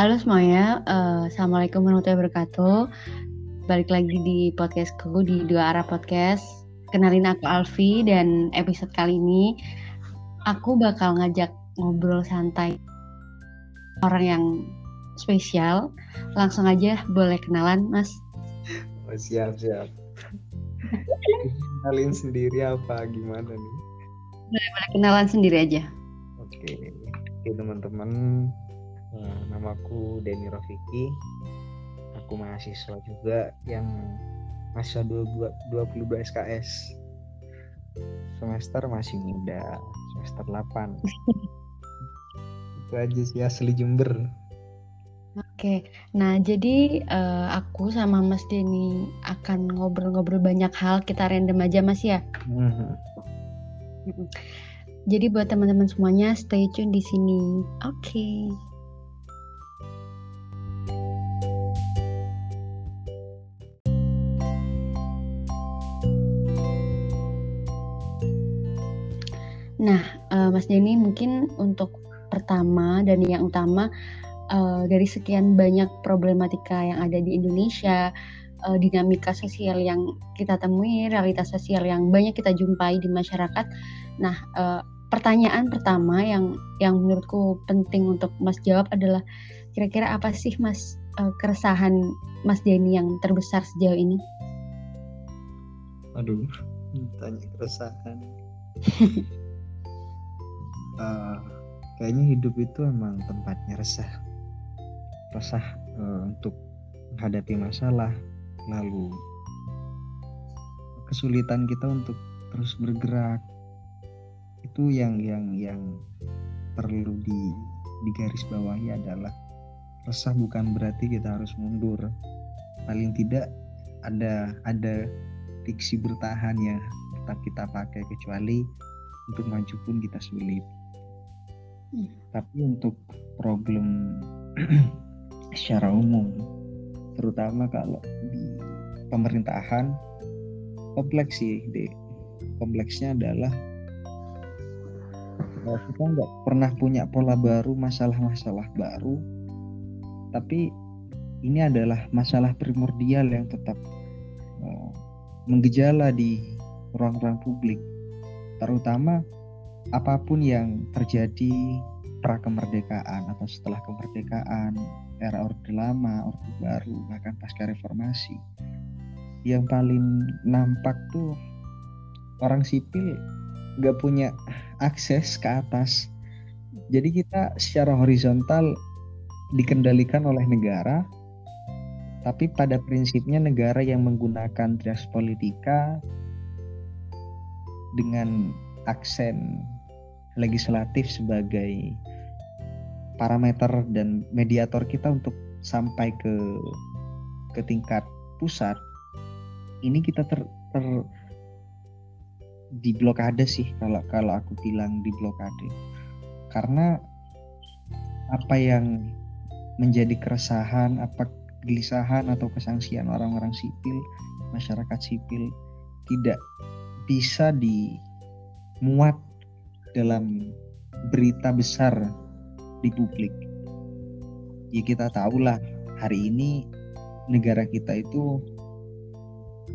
Halo semuanya, uh, Assalamualaikum warahmatullahi wabarakatuh. Balik lagi di podcastku di Dua Arah Podcast. Kenalin aku Alfi dan episode kali ini aku bakal ngajak ngobrol santai orang yang spesial. Langsung aja boleh kenalan, Mas. Oh, siap, siap. Kenalin sendiri apa gimana nih? Boleh, boleh kenalan sendiri aja. Oke, oke teman-teman, nah, namaku Denny Rafiki. Aku mahasiswa juga yang masa 22, 22 SKS. Semester masih muda, semester 8. Itu aja sih asli Jember. Oke, nah jadi uh, aku sama Mas Denny akan ngobrol-ngobrol banyak hal, kita random aja Mas ya. Mm -hmm. Jadi buat teman-teman semuanya stay tune di sini. Oke. Okay. Nah, uh, Mas Denny mungkin untuk pertama dan yang utama uh, dari sekian banyak problematika yang ada di Indonesia, uh, dinamika sosial yang kita temui, realitas sosial yang banyak kita jumpai di masyarakat. Nah, uh, pertanyaan pertama yang yang menurutku penting untuk Mas jawab adalah kira-kira apa sih Mas uh, keresahan Mas Denny yang terbesar sejauh ini? Aduh, tanya keresahan. uh, kayaknya hidup itu emang tempatnya resah, resah uh, untuk menghadapi masalah, lalu kesulitan kita untuk terus bergerak, itu yang yang yang perlu di di garis bawahi adalah resah bukan berarti kita harus mundur. Paling tidak ada ada diksi bertahan yang tetap kita pakai kecuali untuk maju pun kita sulit tapi untuk problem secara umum terutama kalau di pemerintahan kompleks sih kompleksnya adalah kita nggak pernah punya pola baru masalah-masalah baru. Tapi ini adalah masalah primordial yang tetap uh, menggejala di ruang-ruang publik. Terutama apa pun yang terjadi pra kemerdekaan atau setelah kemerdekaan era orde lama orde baru bahkan pasca reformasi yang paling nampak tuh orang sipil nggak punya akses ke atas. Jadi kita secara horizontal dikendalikan oleh negara, tapi pada prinsipnya negara yang menggunakan trias politika dengan aksen legislatif sebagai parameter dan mediator kita untuk sampai ke ke tingkat pusat ini kita ter, ter di blokade sih kalau kalau aku bilang di blokade karena apa yang menjadi keresahan apa kegelisahan atau kesangsian orang-orang sipil masyarakat sipil tidak bisa dimuat dalam berita besar di publik. Ya kita tahulah hari ini negara kita itu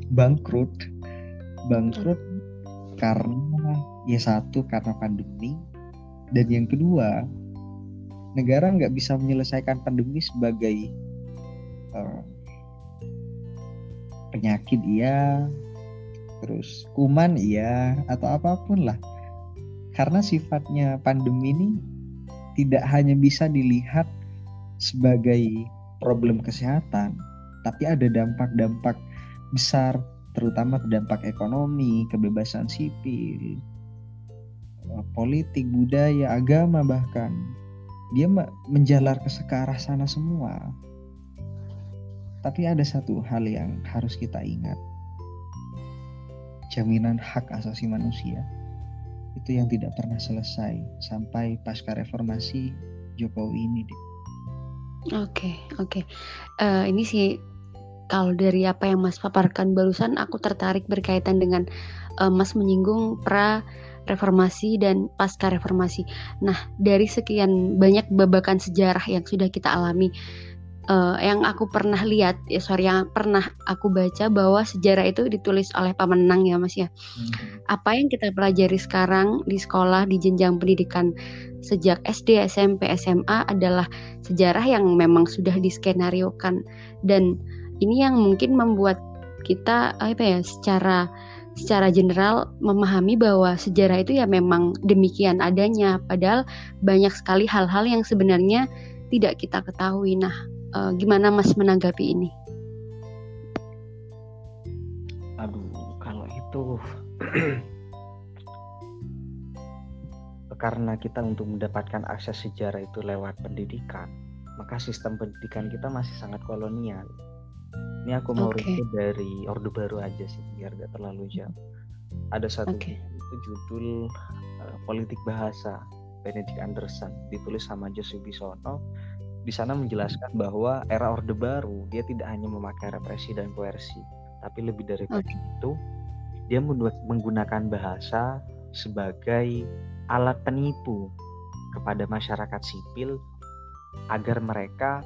bangkrut. Bangkrut karena ya satu karena pandemi. Dan yang kedua negara nggak bisa menyelesaikan pandemi sebagai uh, penyakit iya terus kuman iya atau apa pun lah karena sifatnya pandemi ini tidak hanya bisa dilihat sebagai problem kesehatan tapi ada dampak-dampak besar terutama dampak ekonomi, kebebasan sipil, eh, politik, budaya, agama bahkan. Dia menjalar ke sekarang sana semua. Tapi ada satu hal yang harus kita ingat. Jaminan hak asasi manusia itu yang tidak pernah selesai sampai pasca reformasi Jokowi ini. Oke, okay, oke. Okay. Uh, eh, ini sih kalau dari apa yang Mas paparkan barusan aku tertarik berkaitan dengan uh, Mas menyinggung pra reformasi dan pasca reformasi. Nah, dari sekian banyak babakan sejarah yang sudah kita alami, uh, yang aku pernah lihat, ya sorry, yang pernah aku baca bahwa sejarah itu ditulis oleh pemenang ya Mas ya. Hmm. Apa yang kita pelajari sekarang di sekolah di jenjang pendidikan sejak SD, SMP, SMA adalah sejarah yang memang sudah diskenariokan dan ini yang mungkin membuat kita apa ya secara secara general memahami bahwa sejarah itu ya memang demikian adanya padahal banyak sekali hal-hal yang sebenarnya tidak kita ketahui. Nah, uh, gimana Mas menanggapi ini? Aduh, kalau itu karena kita untuk mendapatkan akses sejarah itu lewat pendidikan, maka sistem pendidikan kita masih sangat kolonial. Ini aku mau okay. dari Orde Baru aja sih, biar gak terlalu jauh. Ada satu okay. itu judul uh, Politik Bahasa Benedict Anderson, ditulis sama Joseph Bisono. Di sana menjelaskan bahwa era Orde Baru dia tidak hanya memakai represi dan koersi, tapi lebih dari okay. itu dia menggunakan bahasa sebagai alat penipu kepada masyarakat sipil agar mereka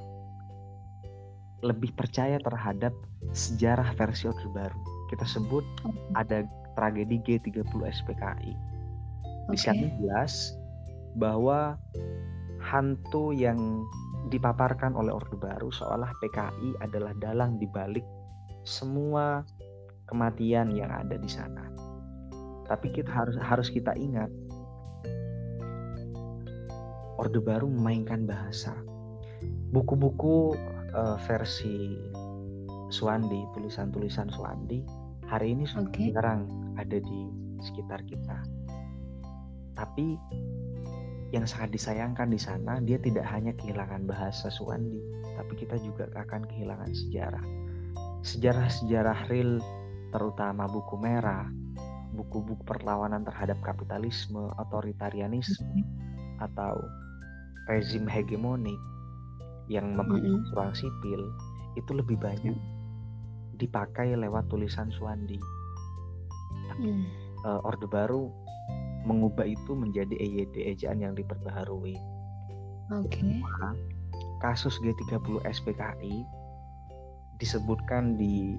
lebih percaya terhadap sejarah versi Orde Baru. Kita sebut ada tragedi G30 SPKI. Di sana jelas bahwa hantu yang dipaparkan oleh Orde Baru seolah PKI adalah dalang dibalik semua kematian yang ada di sana. Tapi kita harus harus kita ingat Orde Baru memainkan bahasa. Buku-buku uh, versi Suwandi, tulisan-tulisan Suwandi hari ini okay. jarang ada di sekitar kita. Tapi yang sangat disayangkan di sana dia tidak hanya kehilangan bahasa Suwandi, tapi kita juga akan kehilangan sejarah. Sejarah-sejarah real terutama buku merah, buku-buku perlawanan terhadap kapitalisme, otoritarianisme, atau rezim hegemonik yang membangun mm ruang sipil itu lebih banyak dipakai lewat tulisan Suwandi. Tapi mm. uh, Orde Baru mengubah itu menjadi EYD ejaan yang diperbaharui. Oke. Okay. kasus G30 SPKI disebutkan di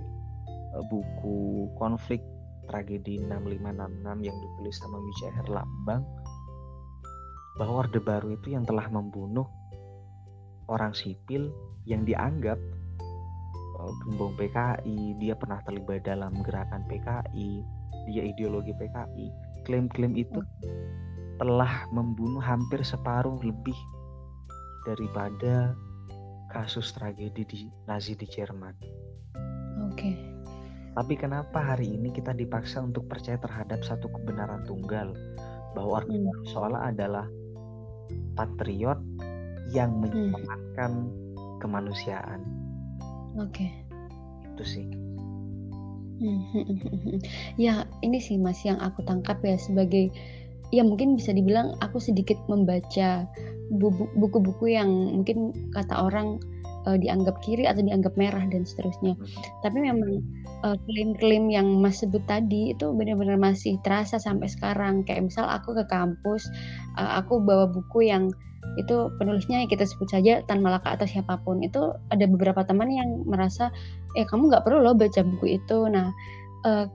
uh, buku konflik tragedi 6566 yang ditulis sama Wijaya Herlambang bahwa Orde Baru itu yang telah membunuh orang sipil yang dianggap uh, gembong PKI, dia pernah terlibat dalam gerakan PKI, dia ideologi PKI. Klaim-klaim itu telah membunuh hampir separuh lebih daripada kasus tragedi di Nazi di Jerman. Oke. Okay. Tapi kenapa hari ini kita dipaksa untuk percaya terhadap satu kebenaran tunggal bahwa Baru hmm. seolah adalah patriot yang hmm. menyelamatkan hmm. kemanusiaan. Oke. Okay. Itu sih. Hmm, hmm, ya ini sih mas yang aku tangkap ya sebagai ya mungkin bisa dibilang aku sedikit membaca buku-buku yang mungkin kata orang uh, dianggap kiri atau dianggap merah dan seterusnya. Tapi memang uh, klaim-klaim yang Mas sebut tadi itu benar-benar masih terasa sampai sekarang. Kayak misal aku ke kampus, uh, aku bawa buku yang itu penulisnya kita sebut saja Tan Malaka atau siapa pun itu ada beberapa teman yang merasa eh kamu nggak perlu loh baca buku itu nah klaim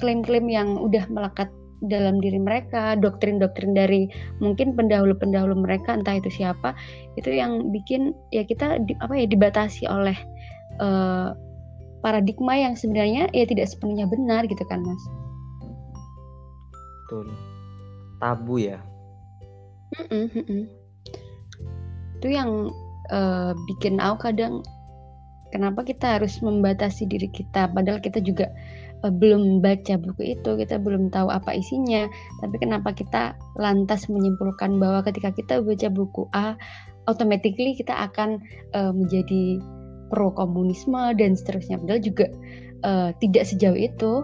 klaim-klaim yang udah melekat dalam diri mereka doktrin-doktrin dari mungkin pendahulu-pendahulu mereka entah itu siapa itu yang bikin ya kita di, apa ya dibatasi oleh uh, paradigma yang sebenarnya ya tidak sepenuhnya benar gitu kan mas? Betul. Tabu ya. Mm -mm, mm -mm itu yang uh, bikin aku kadang kenapa kita harus membatasi diri kita padahal kita juga belum baca buku itu kita belum tahu apa isinya. Tapi kenapa kita lantas menyimpulkan bahwa ketika kita baca buku A automatically kita akan uh, menjadi pro komunisme dan seterusnya. Padahal juga uh, tidak sejauh itu.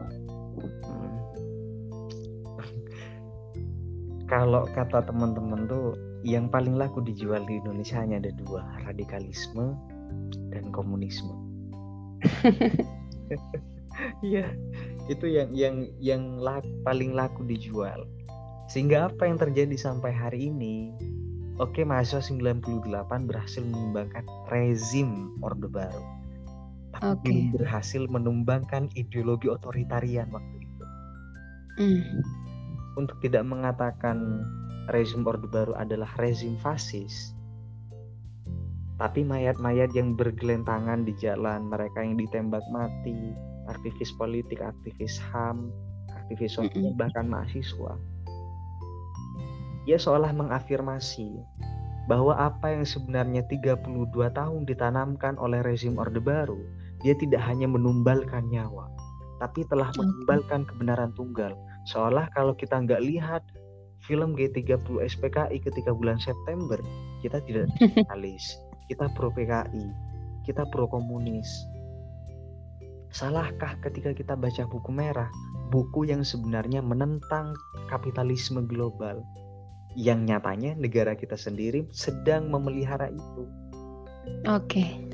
Kalau kata teman-teman tuh yang paling laku dijual di Indonesia hanya ada dua radikalisme dan komunisme Iya, itu yang yang yang laku, paling laku dijual. Sehingga apa yang terjadi sampai hari ini? Oke, mahasiswa 98 berhasil mengembangkan rezim Orde Baru. Tapi Oke. belum berhasil menumbangkan ideologi otoritarian waktu itu. Hmm. Untuk tidak mengatakan rezim Orde Baru adalah rezim fasis, tapi mayat-mayat yang bergelentangan di jalan, mereka yang ditembak mati, aktivis politik, aktivis HAM, aktivis sosial, bahkan mahasiswa. Ia seolah mengafirmasi bahwa apa yang sebenarnya 32 tahun ditanamkan oleh rezim Orde Baru, dia tidak hanya menumbalkan nyawa, tapi telah menumbalkan kebenaran tunggal. Seolah kalau kita nggak lihat film G30 SPKI ketika bulan September, kita tidak nasionalis, kita pro PKI, kita pro komunis. Salahkah ketika kita baca buku merah, buku yang sebenarnya menentang kapitalisme global, yang nyatanya negara kita sendiri sedang memelihara itu. Oke.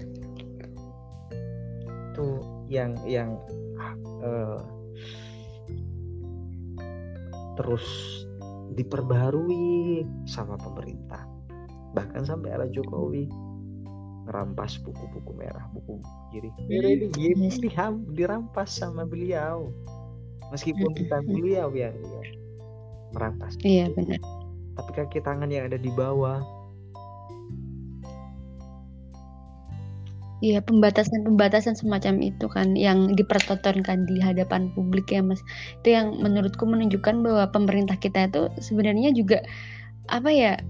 Itu yang yang eh, terus diperbarui sama pemerintah. Bahkan sampai era Jokowi ngerampas buku-buku merah, buku kiri. Kiri diham- dirampas sama beliau. Meskipun bukan beliau yang yang merampas. Iya benar. tapi kaki tangan yang ada di bawah Iya pembatasan-pembatasan semacam itu kan yang dipertontonkan di hadapan publik ya mas. Itu yang menurutku menunjukkan bahwa pemerintah kita itu sebenarnya juga apa ya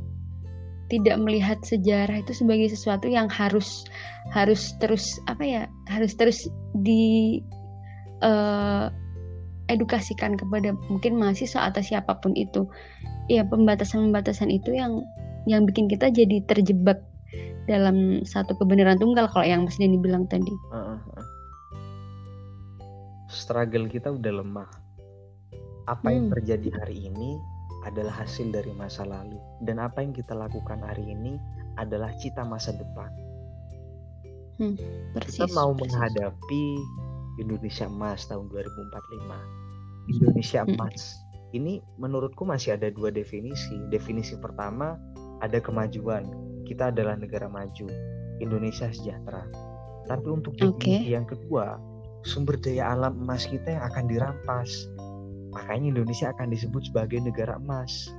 tidak melihat sejarah itu sebagai sesuatu yang harus harus terus apa ya harus terus di eh, edukasikan kepada mungkin mahasiswa atau siapa pun itu. Ya pembatasan-pembatasan itu yang yang bikin kita jadi terjebak dalam satu kebenaran tunggal kalau yang Mas Denny bilang tadi. Heeh, heeh. struggle kita udah lemah apa yang Hmm. terjadi hari ini adalah hasil dari masa lalu dan apa yang kita lakukan hari ini adalah cita masa depan. Persis. kita mau persis. menghadapi Indonesia Emas tahun 2045 Indonesia Mm. Emas. Ini menurutku masih ada dua definisi. Definisi pertama ada kemajuan. Kita adalah negara maju. Indonesia sejahtera. Tapi untuk definisi yang kedua sumber daya alam emas kita yang akan dirampas makanya Indonesia akan disebut sebagai negara emas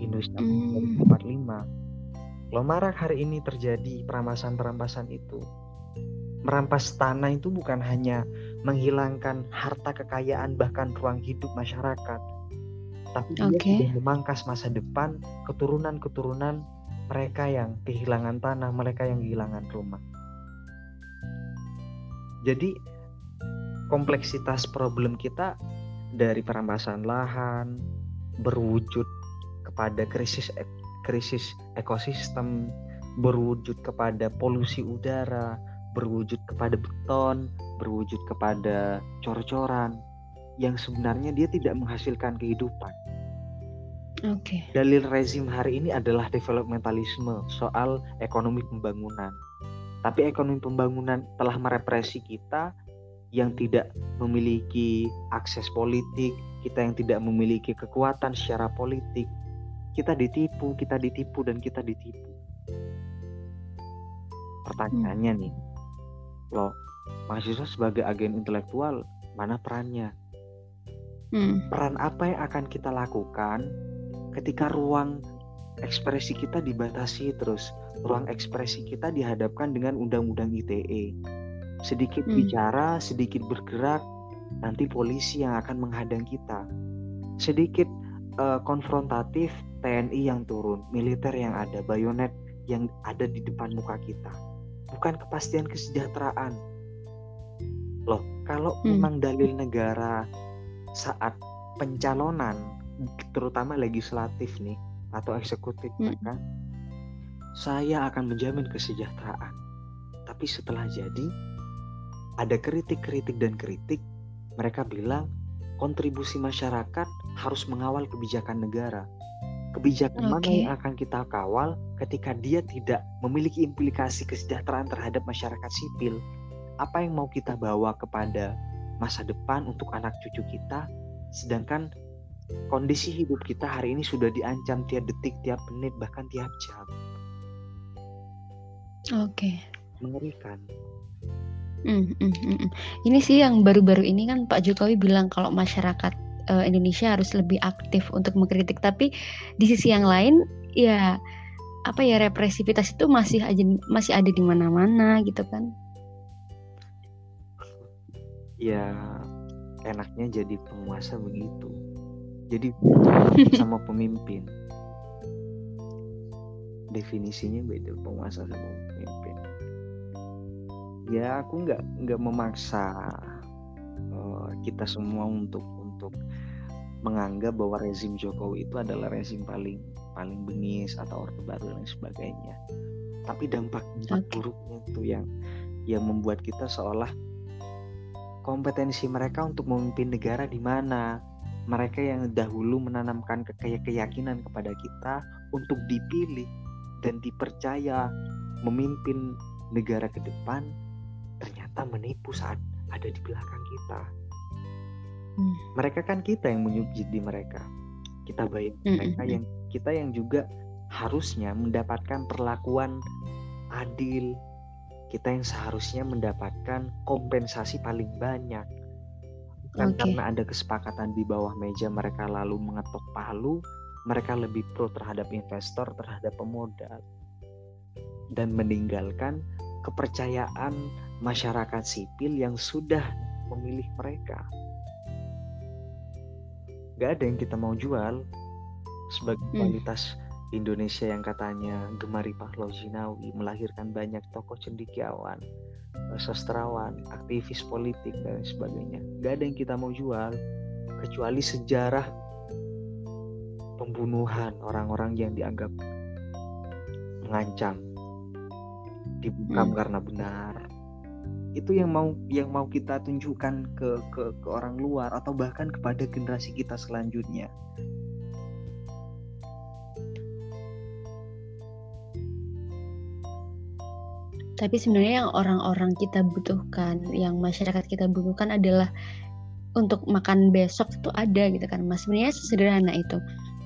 Indonesia Hmm. 2045 Loh marak hari ini terjadi perampasan-perampasan itu. Merampas tanah itu bukan hanya menghilangkan harta kekayaan bahkan ruang hidup masyarakat. Tapi dia Oke. sudah memangkas masa depan keturunan-keturunan mereka yang kehilangan tanah, mereka yang kehilangan rumah. Jadi kompleksitas problem kita dari perampasan lahan berwujud kepada krisis krisis ekosistem, berwujud kepada polusi udara, berwujud kepada beton, berwujud kepada cor-coran yang sebenarnya dia tidak menghasilkan kehidupan. Oke. Dalil rezim hari ini adalah developmentalisme soal ekonomi pembangunan. Tapi ekonomi pembangunan telah merepresi kita yang tidak memiliki akses politik, kita yang tidak memiliki kekuatan secara politik. Kita ditipu, kita ditipu dan kita ditipu. Pertanyaannya nih, loh, mahasiswa sebagai agen intelektual mana perannya? Hmm. peran apa yang akan kita lakukan ketika ruang ekspresi kita dibatasi terus ruang ekspresi kita dihadapkan dengan undang-undang ITE sedikit Hmm. bicara sedikit bergerak nanti polisi yang akan menghadang kita sedikit eh, konfrontatif TNI yang turun militer yang ada bayonet yang ada di depan muka kita bukan kepastian kesejahteraan loh kalau Hmm. memang dalil negara saat pencalonan terutama legislatif nih atau eksekutif Mm. maka saya akan menjamin kesejahteraan tapi setelah jadi ada kritik-kritik dan kritik mereka bilang kontribusi masyarakat harus mengawal kebijakan negara kebijakan mana Oke. yang akan kita kawal ketika dia tidak memiliki implikasi kesejahteraan terhadap masyarakat sipil apa yang mau kita bawa kepada masa depan untuk anak cucu kita sedangkan kondisi hidup kita hari ini sudah diancam tiap detik, tiap menit, bahkan tiap jam. Oke. Mengerikan. Mm, mm, mm. Ini sih yang baru-baru ini kan Pak Jokowi bilang kalau masyarakat uh, Indonesia harus lebih aktif untuk mengkritik, tapi di sisi yang lain ya apa ya represivitas itu masih aja masih ada di mana-mana gitu kan. Ya enaknya jadi penguasa begitu. Jadi sama pemimpin. Definisinya beda penguasa sama pemimpin ya aku nggak nggak memaksa uh, kita semua untuk untuk menganggap bahwa rezim Jokowi itu adalah rezim paling paling bengis atau orde baru dan sebagainya tapi dampak dampak okay. buruknya itu yang yang membuat kita seolah kompetensi mereka untuk memimpin negara di mana mereka yang dahulu menanamkan keyakinan kepada kita untuk dipilih dan dipercaya memimpin negara ke depan ternyata menipu saat ada di belakang kita. Hmm. Mereka kan kita yang di mereka. Kita baik hmm. mereka yang kita yang juga harusnya mendapatkan perlakuan adil. Kita yang seharusnya mendapatkan kompensasi paling banyak. Bukan okay. karena ada kesepakatan di bawah meja mereka lalu mengetok palu, mereka lebih pro terhadap investor, terhadap pemodal dan meninggalkan kepercayaan masyarakat sipil yang sudah memilih mereka. Gak ada yang kita mau jual sebagai hmm. kualitas Indonesia yang katanya gemari Pahlaw Jinawi melahirkan banyak tokoh cendikiawan, sastrawan, aktivis politik dan sebagainya. Gak ada yang kita mau jual kecuali sejarah pembunuhan orang-orang yang dianggap mengancam dibungkam hmm. karena benar itu yang mau yang mau kita tunjukkan ke, ke ke orang luar atau bahkan kepada generasi kita selanjutnya. Tapi sebenarnya yang orang-orang kita butuhkan yang masyarakat kita butuhkan adalah untuk makan besok itu ada gitu kan mas. Sebenarnya sederhana itu.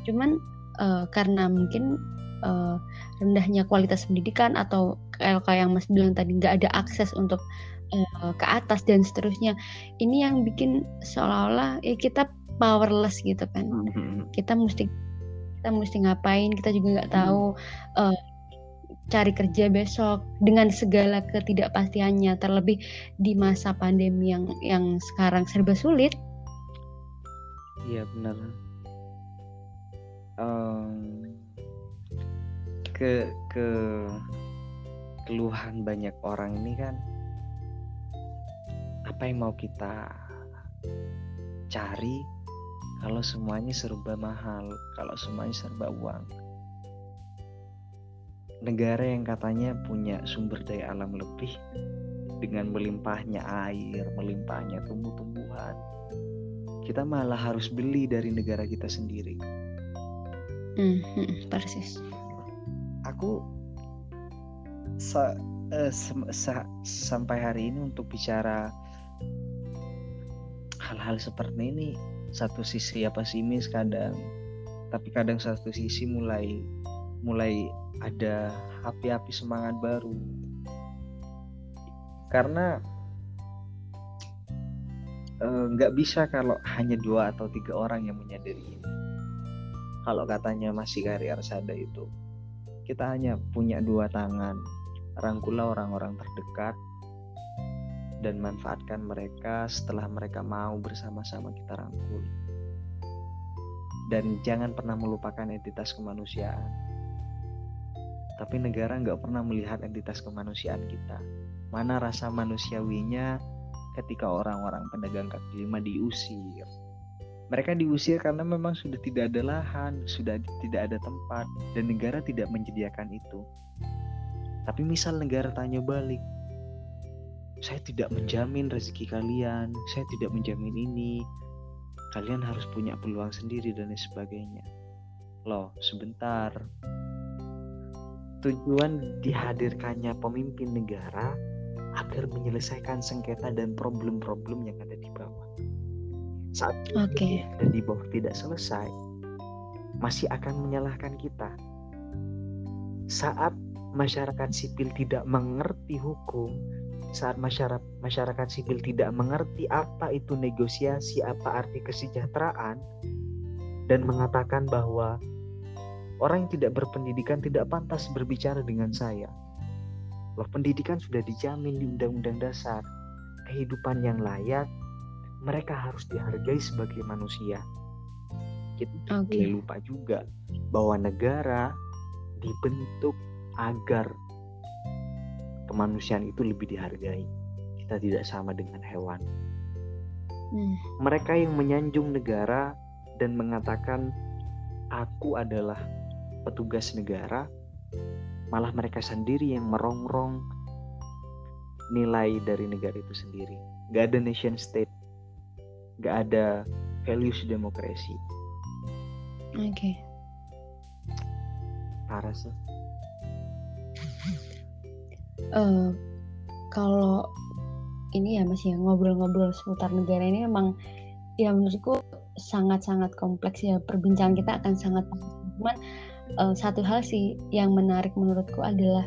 Cuman uh, karena mungkin uh, rendahnya kualitas pendidikan atau kayak yang Mas bilang tadi nggak ada akses untuk uh, ke atas dan seterusnya. Ini yang bikin seolah-olah ya kita powerless gitu kan. Mm-hmm. kita mesti kita mesti ngapain kita juga nggak tahu uh, cari kerja besok. Dengan segala ketidakpastiannya terlebih di masa pandemi yang yang sekarang serba sulit. Iya benar. Um, ke ke keluhan banyak orang ini kan apa yang mau kita cari kalau semuanya serba mahal, kalau semuanya serba uang. Negara yang katanya punya sumber daya alam lebih dengan melimpahnya air, melimpahnya tumbuh-tumbuhan, kita malah harus beli dari negara kita sendiri. Hmm, hmm persis. Aku sa, uh, sa, sampai hari ini untuk bicara hal-hal seperti ini satu sisi apa pesimis kadang tapi kadang satu sisi mulai mulai ada api-api semangat baru. Karena eh, nggak uh, bisa kalau hanya dua atau tiga orang yang menyadari ini. Kalau katanya masih Gari Arsada itu kita hanya punya dua tangan rangkulah orang-orang terdekat dan manfaatkan mereka setelah mereka mau bersama-sama kita rangkul. Dan jangan pernah melupakan entitas kemanusiaan. Tapi negara nggak pernah melihat entitas kemanusiaan kita. Mana rasa manusiawinya ketika orang-orang pedagang kaki lima diusir. Mereka diusir karena memang sudah tidak ada lahan, sudah tidak ada tempat, dan negara tidak menyediakan itu. Tapi misal negara tanya balik, saya tidak menjamin rezeki kalian, saya tidak menjamin ini. Kalian harus punya peluang sendiri dan lain sebagainya. Loh, sebentar. Tujuan dihadirkannya pemimpin negara agar menyelesaikan sengketa dan problem-problem yang ada di bawah. saat okay. dan di bawah tidak selesai masih akan menyalahkan kita saat masyarakat sipil tidak mengerti hukum saat masyarakat masyarakat sipil tidak mengerti apa itu negosiasi apa arti kesejahteraan dan mengatakan bahwa orang yang tidak berpendidikan tidak pantas berbicara dengan saya Loh, pendidikan sudah dijamin di Undang-Undang Dasar. Kehidupan yang layak, mereka harus dihargai sebagai manusia. Kita okay. lupa juga bahwa negara dibentuk agar kemanusiaan itu lebih dihargai. Kita tidak sama dengan hewan. Hmm. Mereka yang menyanjung negara dan mengatakan, "Aku adalah petugas negara," malah mereka sendiri yang merongrong nilai dari negara itu sendiri. Gak ada nation state, gak ada values demokrasi. Oke. Okay. Parah sih. Uh, kalau ini ya masih ya ngobrol-ngobrol seputar negara ini memang ya menurutku sangat-sangat kompleks ya perbincangan kita akan sangat cuman uh, satu hal sih yang menarik menurutku adalah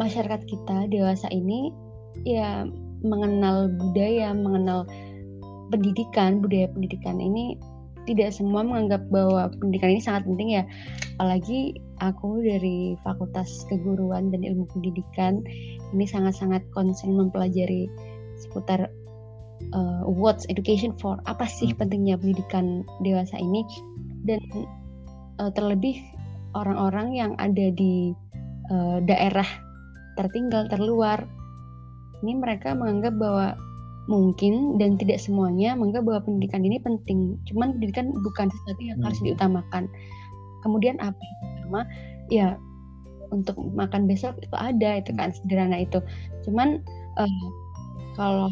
masyarakat kita dewasa ini ya mengenal budaya, mengenal pendidikan, budaya pendidikan ini tidak semua menganggap bahwa pendidikan ini sangat penting ya. Apalagi aku dari Fakultas Keguruan dan Ilmu Pendidikan ini sangat-sangat konsen mempelajari seputar uh, what's education for apa sih hmm. pentingnya pendidikan dewasa ini dan uh, terlebih orang-orang yang ada di uh, daerah tertinggal terluar ini mereka menganggap bahwa mungkin dan tidak semuanya menganggap bahwa pendidikan ini penting cuman pendidikan bukan sesuatu yang hmm. harus diutamakan kemudian apa ya untuk makan besok itu ada itu kan sederhana itu. Cuman uh, kalau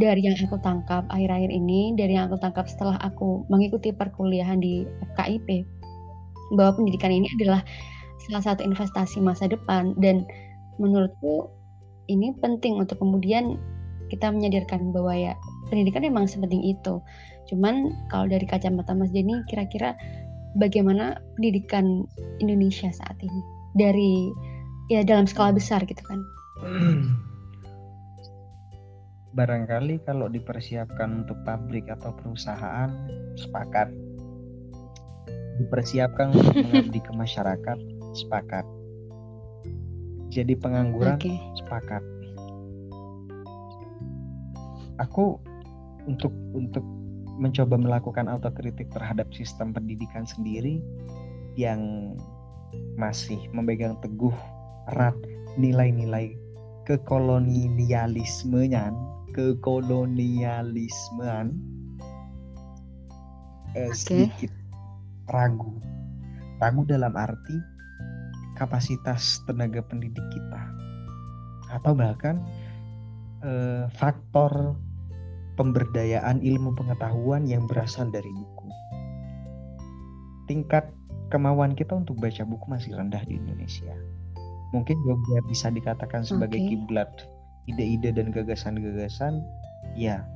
dari yang aku tangkap akhir-akhir ini, dari yang aku tangkap setelah aku mengikuti perkuliahan di FKIP, bahwa pendidikan ini adalah salah satu investasi masa depan. Dan menurutku ini penting untuk kemudian kita menyadarkan bahwa ya pendidikan memang sepenting itu. Cuman kalau dari kacamata Mas Jenny kira-kira bagaimana pendidikan Indonesia saat ini dari ya dalam skala besar gitu kan? barangkali kalau dipersiapkan untuk pabrik atau perusahaan sepakat dipersiapkan untuk mengabdi ke masyarakat sepakat jadi pengangguran okay. sepakat aku untuk untuk mencoba melakukan autokritik terhadap sistem pendidikan sendiri yang masih memegang teguh erat nilai-nilai kekolonialismenya kekolonialismean eh, okay. sedikit ragu ragu dalam arti kapasitas tenaga pendidik kita atau bahkan eh, faktor pemberdayaan ilmu pengetahuan yang berasal dari buku. Tingkat kemauan kita untuk baca buku masih rendah di Indonesia. Mungkin juga bisa dikatakan sebagai okay. kiblat ide-ide dan gagasan-gagasan ya.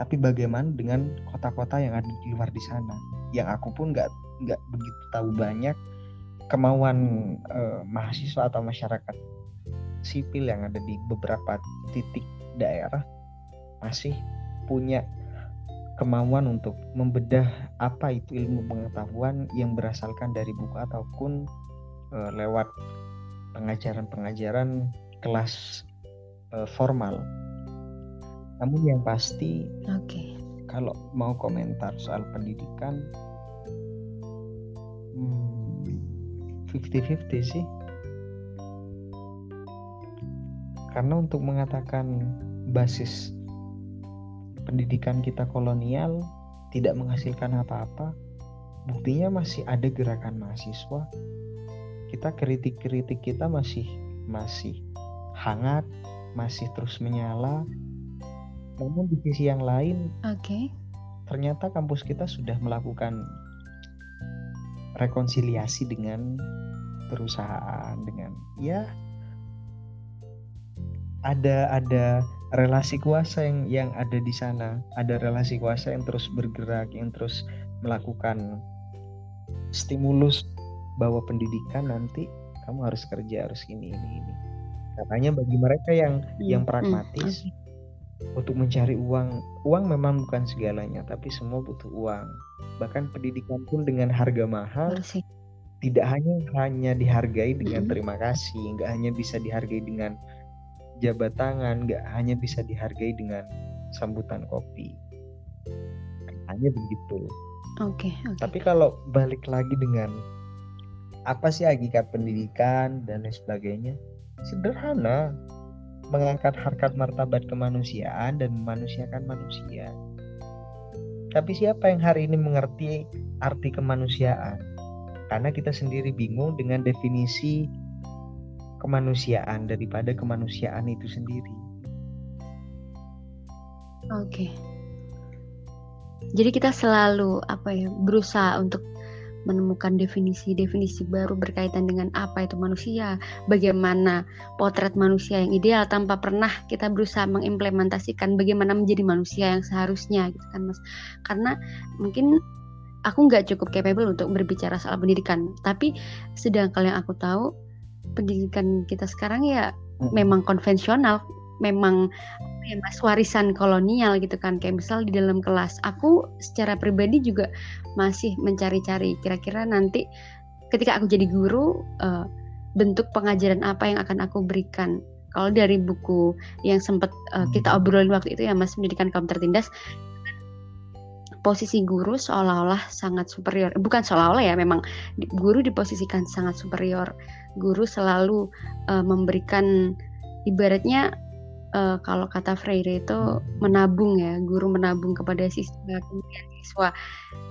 Tapi bagaimana dengan kota-kota yang ada di luar di sana? Yang aku pun nggak nggak begitu tahu banyak kemauan eh, mahasiswa atau masyarakat sipil yang ada di beberapa titik daerah masih punya kemauan untuk membedah apa itu ilmu pengetahuan yang berasalkan dari buku ataupun uh, lewat pengajaran-pengajaran kelas uh, formal. Namun yang pasti, okay. kalau mau komentar soal pendidikan, fifty-fifty hmm, sih. Karena untuk mengatakan basis pendidikan kita kolonial tidak menghasilkan apa-apa, buktinya masih ada gerakan mahasiswa. Kita kritik-kritik kita masih masih hangat, masih terus menyala. Namun di sisi yang lain, okay. ternyata kampus kita sudah melakukan rekonsiliasi dengan perusahaan dengan ya ada ada relasi kuasa yang yang ada di sana ada relasi kuasa yang terus bergerak yang terus melakukan stimulus bahwa pendidikan nanti kamu harus kerja harus ini ini ini katanya bagi mereka yang hmm. yang pragmatis hmm. untuk mencari uang uang memang bukan segalanya tapi semua butuh uang bahkan pendidikan pun dengan harga mahal Bersih. tidak hanya hanya dihargai dengan hmm. terima kasih nggak hanya bisa dihargai dengan jabat tangan nggak hanya bisa dihargai dengan sambutan kopi. Hanya begitu. Oke okay, okay. tapi kalau balik lagi dengan apa sih hakikat pendidikan dan lain sebagainya sederhana. Mengangkat harkat martabat kemanusiaan dan memanusiakan manusia. Tapi siapa yang hari ini mengerti arti kemanusiaan? Karena kita sendiri bingung dengan definisi kemanusiaan daripada kemanusiaan itu sendiri. Oke. Jadi kita selalu apa ya berusaha untuk menemukan definisi-definisi baru berkaitan dengan apa itu manusia, bagaimana potret manusia yang ideal tanpa pernah kita berusaha mengimplementasikan bagaimana menjadi manusia yang seharusnya gitu kan Mas. Karena mungkin aku nggak cukup capable untuk berbicara soal pendidikan, tapi sedangkan yang aku tahu pendidikan kita sekarang ya hmm. memang konvensional memang ya mas warisan kolonial gitu kan kayak misal di dalam kelas aku secara pribadi juga masih mencari-cari kira-kira nanti ketika aku jadi guru uh, bentuk pengajaran apa yang akan aku berikan kalau dari buku yang sempat uh, kita obrolin waktu itu ya mas pendidikan kaum tertindas posisi guru seolah-olah sangat superior. Bukan seolah-olah ya, memang guru diposisikan sangat superior. Guru selalu uh, memberikan ibaratnya uh, kalau kata Freire itu menabung ya, guru menabung kepada siswa, kemudian siswa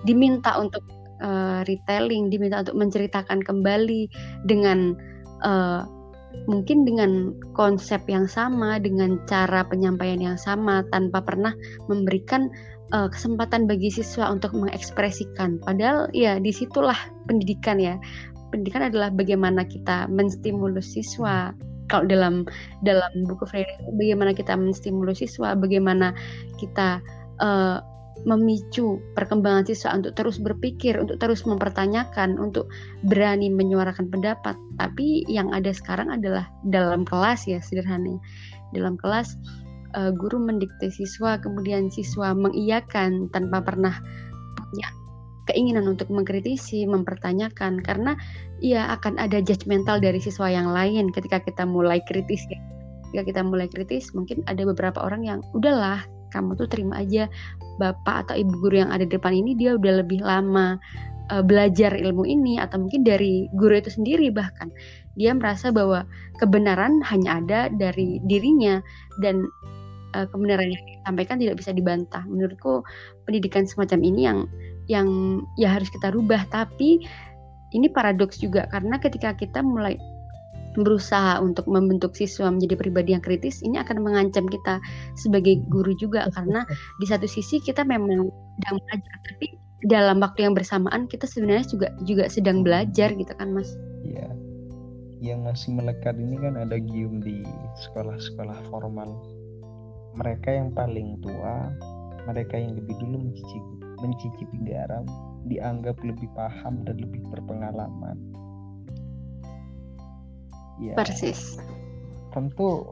diminta untuk uh, retelling, diminta untuk menceritakan kembali dengan uh, mungkin dengan konsep yang sama, dengan cara penyampaian yang sama, tanpa pernah memberikan uh, kesempatan bagi siswa untuk mengekspresikan. Padahal ya di situlah pendidikan ya. Pendidikan adalah bagaimana kita menstimulus siswa. Kalau dalam dalam buku Freire bagaimana kita menstimulus siswa, bagaimana kita uh, memicu perkembangan siswa untuk terus berpikir, untuk terus mempertanyakan, untuk berani menyuarakan pendapat. Tapi yang ada sekarang adalah dalam kelas ya sederhananya. Dalam kelas uh, guru mendikte siswa, kemudian siswa mengiyakan tanpa pernah punya keinginan untuk mengkritisi, mempertanyakan karena ya akan ada judgmental dari siswa yang lain ketika kita mulai kritis ya. Ketika kita mulai kritis, mungkin ada beberapa orang yang udahlah kamu tuh terima aja bapak atau ibu guru yang ada di depan ini dia udah lebih lama uh, belajar ilmu ini atau mungkin dari guru itu sendiri bahkan dia merasa bahwa kebenaran hanya ada dari dirinya dan uh, kebenaran yang disampaikan tidak bisa dibantah. Menurutku pendidikan semacam ini yang yang ya harus kita rubah. Tapi ini paradoks juga karena ketika kita mulai berusaha untuk membentuk siswa menjadi pribadi yang kritis, ini akan mengancam kita sebagai guru juga karena di satu sisi kita memang sedang belajar, tapi dalam waktu yang bersamaan kita sebenarnya juga juga sedang belajar gitu kan, Mas? Iya. Yang masih melekat ini kan ada gium di sekolah-sekolah formal mereka yang paling tua, mereka yang lebih dulu mencicipi, mencicipi garam, dianggap lebih paham dan lebih berpengalaman. Ya, Persis. Tentu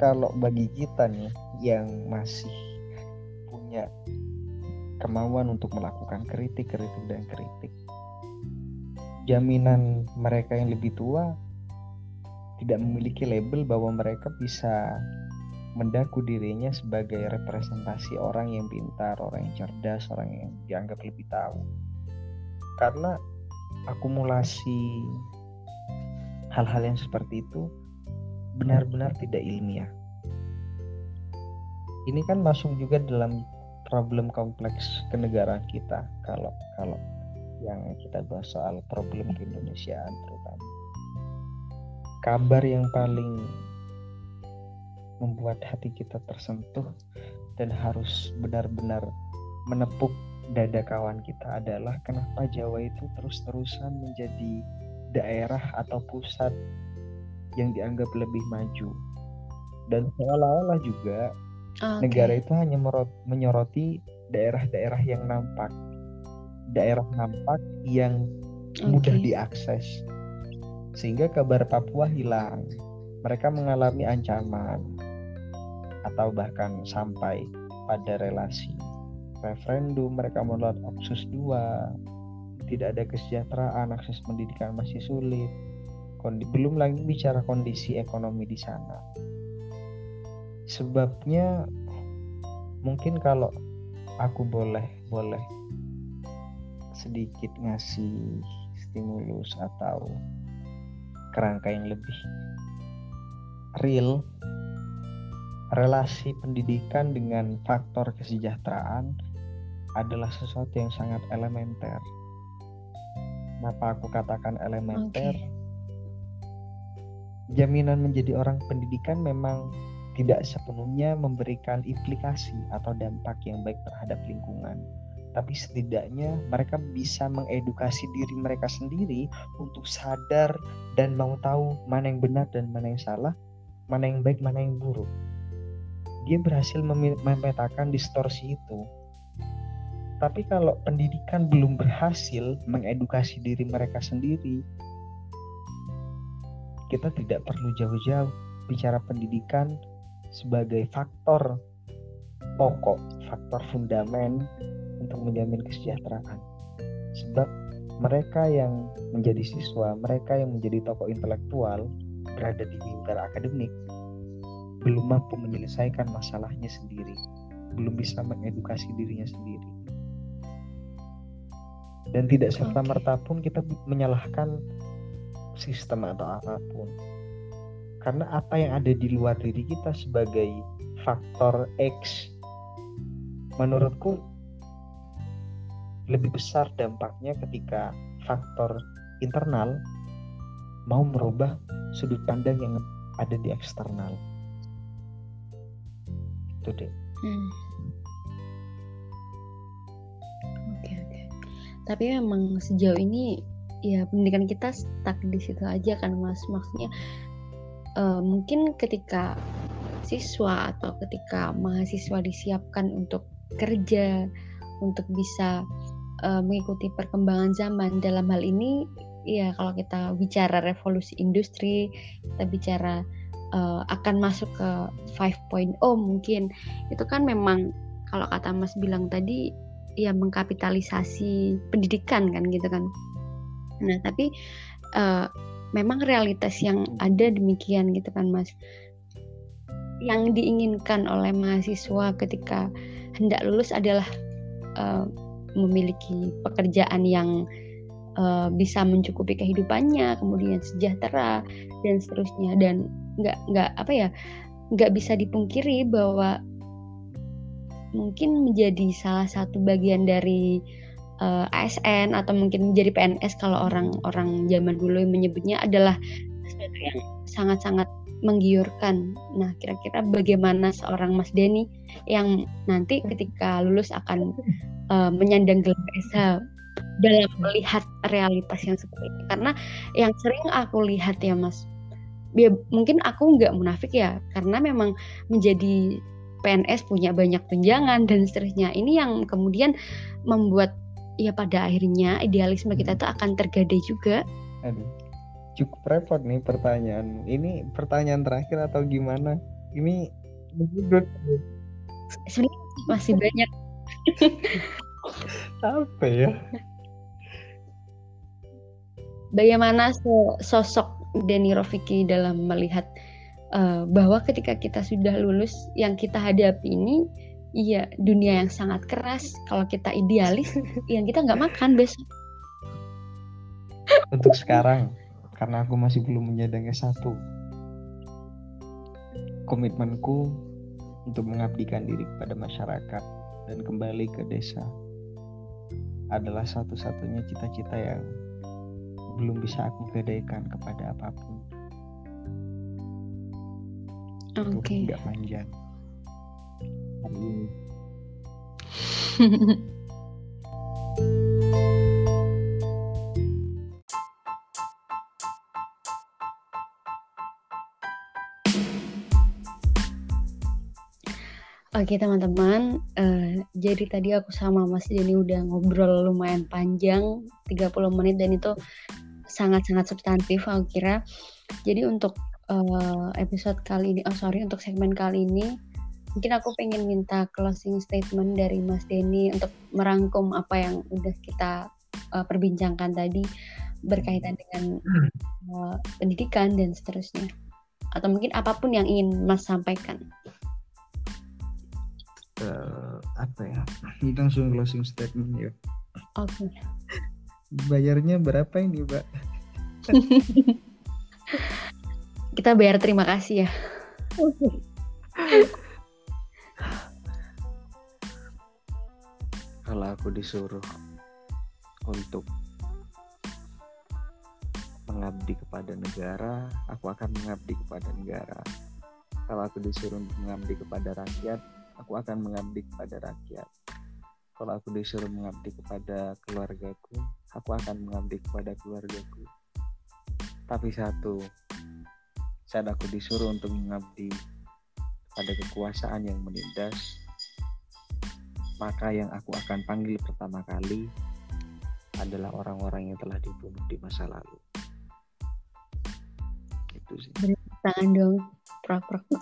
kalau bagi kita nih yang masih punya kemauan untuk melakukan kritik, kritik dan kritik, jaminan mereka yang lebih tua tidak memiliki label bahwa mereka bisa mendaku dirinya sebagai representasi orang yang pintar, orang yang cerdas, orang yang dianggap lebih tahu. Karena akumulasi hal-hal yang seperti itu benar-benar tidak ilmiah. Ini kan masuk juga dalam problem kompleks kenegaraan kita kalau kalau yang kita bahas soal problem keindonesiaan terutama. Kabar yang paling membuat hati kita tersentuh dan harus benar-benar menepuk dada kawan kita adalah kenapa Jawa itu terus-terusan menjadi daerah atau pusat yang dianggap lebih maju. Dan seolah-olah juga Oke. negara itu hanya menyoroti daerah-daerah yang nampak. Daerah nampak yang mudah diakses. Sehingga kabar Papua hilang. Mereka mengalami ancaman atau bahkan sampai pada relasi. Referendum mereka menolak opsus 2 tidak ada kesejahteraan akses pendidikan masih sulit. Kondi- belum lagi bicara kondisi ekonomi di sana. Sebabnya mungkin kalau aku boleh boleh sedikit ngasih stimulus atau kerangka yang lebih real relasi pendidikan dengan faktor kesejahteraan adalah sesuatu yang sangat elementer. Kenapa aku katakan elementer? Oke. Jaminan menjadi orang pendidikan memang tidak sepenuhnya memberikan implikasi atau dampak yang baik terhadap lingkungan. Tapi setidaknya mereka bisa mengedukasi diri mereka sendiri untuk sadar dan mau tahu mana yang benar dan mana yang salah, mana yang baik, mana yang buruk. Dia berhasil memetakan distorsi itu. Tapi kalau pendidikan belum berhasil mengedukasi diri mereka sendiri, kita tidak perlu jauh-jauh bicara pendidikan sebagai faktor pokok, faktor fundamen untuk menjamin kesejahteraan. Sebab mereka yang menjadi siswa, mereka yang menjadi tokoh intelektual berada di lingkar akademik belum mampu menyelesaikan masalahnya sendiri, belum bisa mengedukasi dirinya sendiri. Dan tidak serta merta pun kita menyalahkan sistem atau apa pun. Karena apa yang ada di luar diri kita sebagai faktor X menurutku lebih besar dampaknya ketika faktor internal mau merubah sudut pandang yang ada di eksternal. Itu deh. Hmm. Oke oke. Tapi memang sejauh ini ya pendidikan kita stuck di situ aja kan mas. Maksudnya eh, mungkin ketika siswa atau ketika mahasiswa disiapkan untuk kerja, untuk bisa eh, mengikuti perkembangan zaman dalam hal ini ya kalau kita bicara revolusi industri, kita bicara eh, akan masuk ke 5.0 mungkin itu kan memang kalau kata Mas bilang tadi ya mengkapitalisasi pendidikan kan gitu kan. Nah tapi eh, memang realitas yang ada demikian gitu kan Mas. Yang diinginkan oleh mahasiswa ketika hendak lulus adalah eh, memiliki pekerjaan yang eh, bisa mencukupi kehidupannya, kemudian sejahtera dan seterusnya dan nggak nggak apa ya nggak bisa dipungkiri bahwa mungkin menjadi salah satu bagian dari eh, ASN atau mungkin menjadi PNS kalau orang-orang zaman dulu yang menyebutnya adalah sesuatu yang sangat-sangat menggiurkan. Nah, kira-kira bagaimana seorang Mas Denny yang nanti ketika lulus akan eh, menyandang gelar SH dalam melihat realitas yang seperti ini? Karena yang sering aku lihat ya Mas, ya mungkin aku nggak munafik ya, karena memang menjadi PNS punya banyak tunjangan dan seterusnya. Ini yang kemudian membuat ya pada akhirnya idealisme kita tuh akan tergadai juga. Aduh, cukup repot nih pertanyaan. Ini pertanyaan terakhir atau gimana? Ini Sebenarnya masih banyak apa ya? Bagaimana so- sosok Denny Rofiki dalam melihat eh, bahwa ketika kita sudah lulus yang kita hadapi ini iya dunia yang sangat keras kalau kita idealis yang kita nggak makan besok Untuk sekarang, karena aku masih belum menyandang S1. Komitmenku untuk mengabdikan diri kepada masyarakat dan kembali ke desa adalah satu-satunya cita-cita yang belum bisa aku gadaikan kepada apa pun. oke Itu nggak panjang. Hari ini. Oke teman-teman, uh, jadi tadi aku sama Mas Denny udah ngobrol lumayan panjang, 30 menit dan itu sangat-sangat substantif aku kira. Jadi untuk uh, episode kali ini, oh sorry untuk segmen kali ini, mungkin aku pengen minta closing statement dari Mas Denny untuk merangkum apa yang udah kita uh, perbincangkan tadi berkaitan dengan uh, pendidikan dan seterusnya. Atau mungkin apa pun yang ingin Mas sampaikan uh, apa ya langsung closing statement ya oke okay. Bayarnya berapa ini mbak kita bayar terima kasih ya kalau aku disuruh untuk mengabdi kepada negara, aku akan mengabdi kepada negara. Kalau aku disuruh untuk mengabdi kepada rakyat, aku akan mengabdi kepada rakyat. Kalau aku disuruh mengabdi kepada keluargaku, aku akan mengabdi kepada keluargaku. Tapi satu, saat aku disuruh untuk mengabdi pada kekuasaan yang menindas, maka yang aku akan panggil pertama kali adalah orang-orang yang telah dibunuh di masa lalu. Itu sih. Beri tangan dong, prak-prak.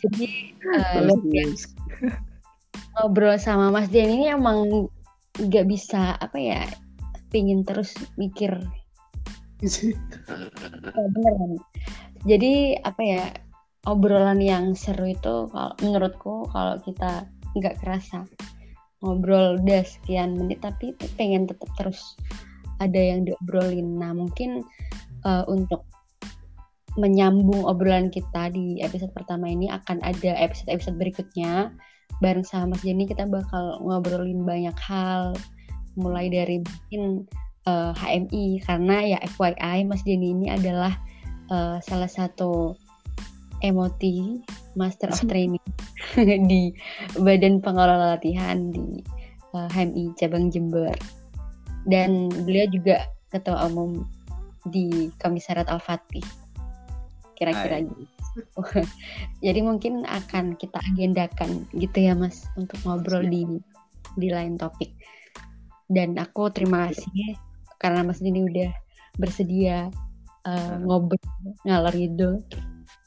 Jadi uh, ngobrol sama Mas Dian ini emang nggak bisa apa ya pingin terus mikir. Oh, beneran jadi apa ya obrolan yang seru itu kalau menurutku kalau kita nggak kerasa ngobrol udah sekian menit tapi pengen tetap terus ada yang diobrolin. Nah mungkin uh, untuk menyambung obrolan kita di episode pertama ini akan ada episode-episode berikutnya bareng sama Mas Jenny kita bakal ngobrolin banyak hal. Mulai dari mungkin uh, eh, HMI karena ya FYI Mas Jenny ini adalah uh, salah satu emoti Master of Training di Badan Pengelola Latihan di uh, eh, HMI cabang Jember. Dan beliau juga ketua umum di Komisariat Al-Fatih. Kira-kira gitu. Jadi mungkin akan kita agendakan gitu ya Mas untuk ngobrol di di lain topik. Dan aku terima kasih karena Mas Dini udah bersedia uh, ngobrol ngalor itu.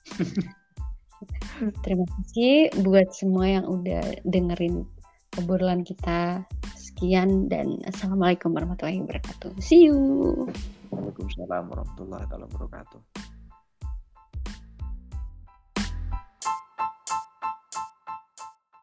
terima kasih buat semua yang udah dengerin obrolan kita. Sekian dan Assalamualaikum warahmatullahi wabarakatuh. See you. Waalaikumsalam warahmatullahi wabarakatuh.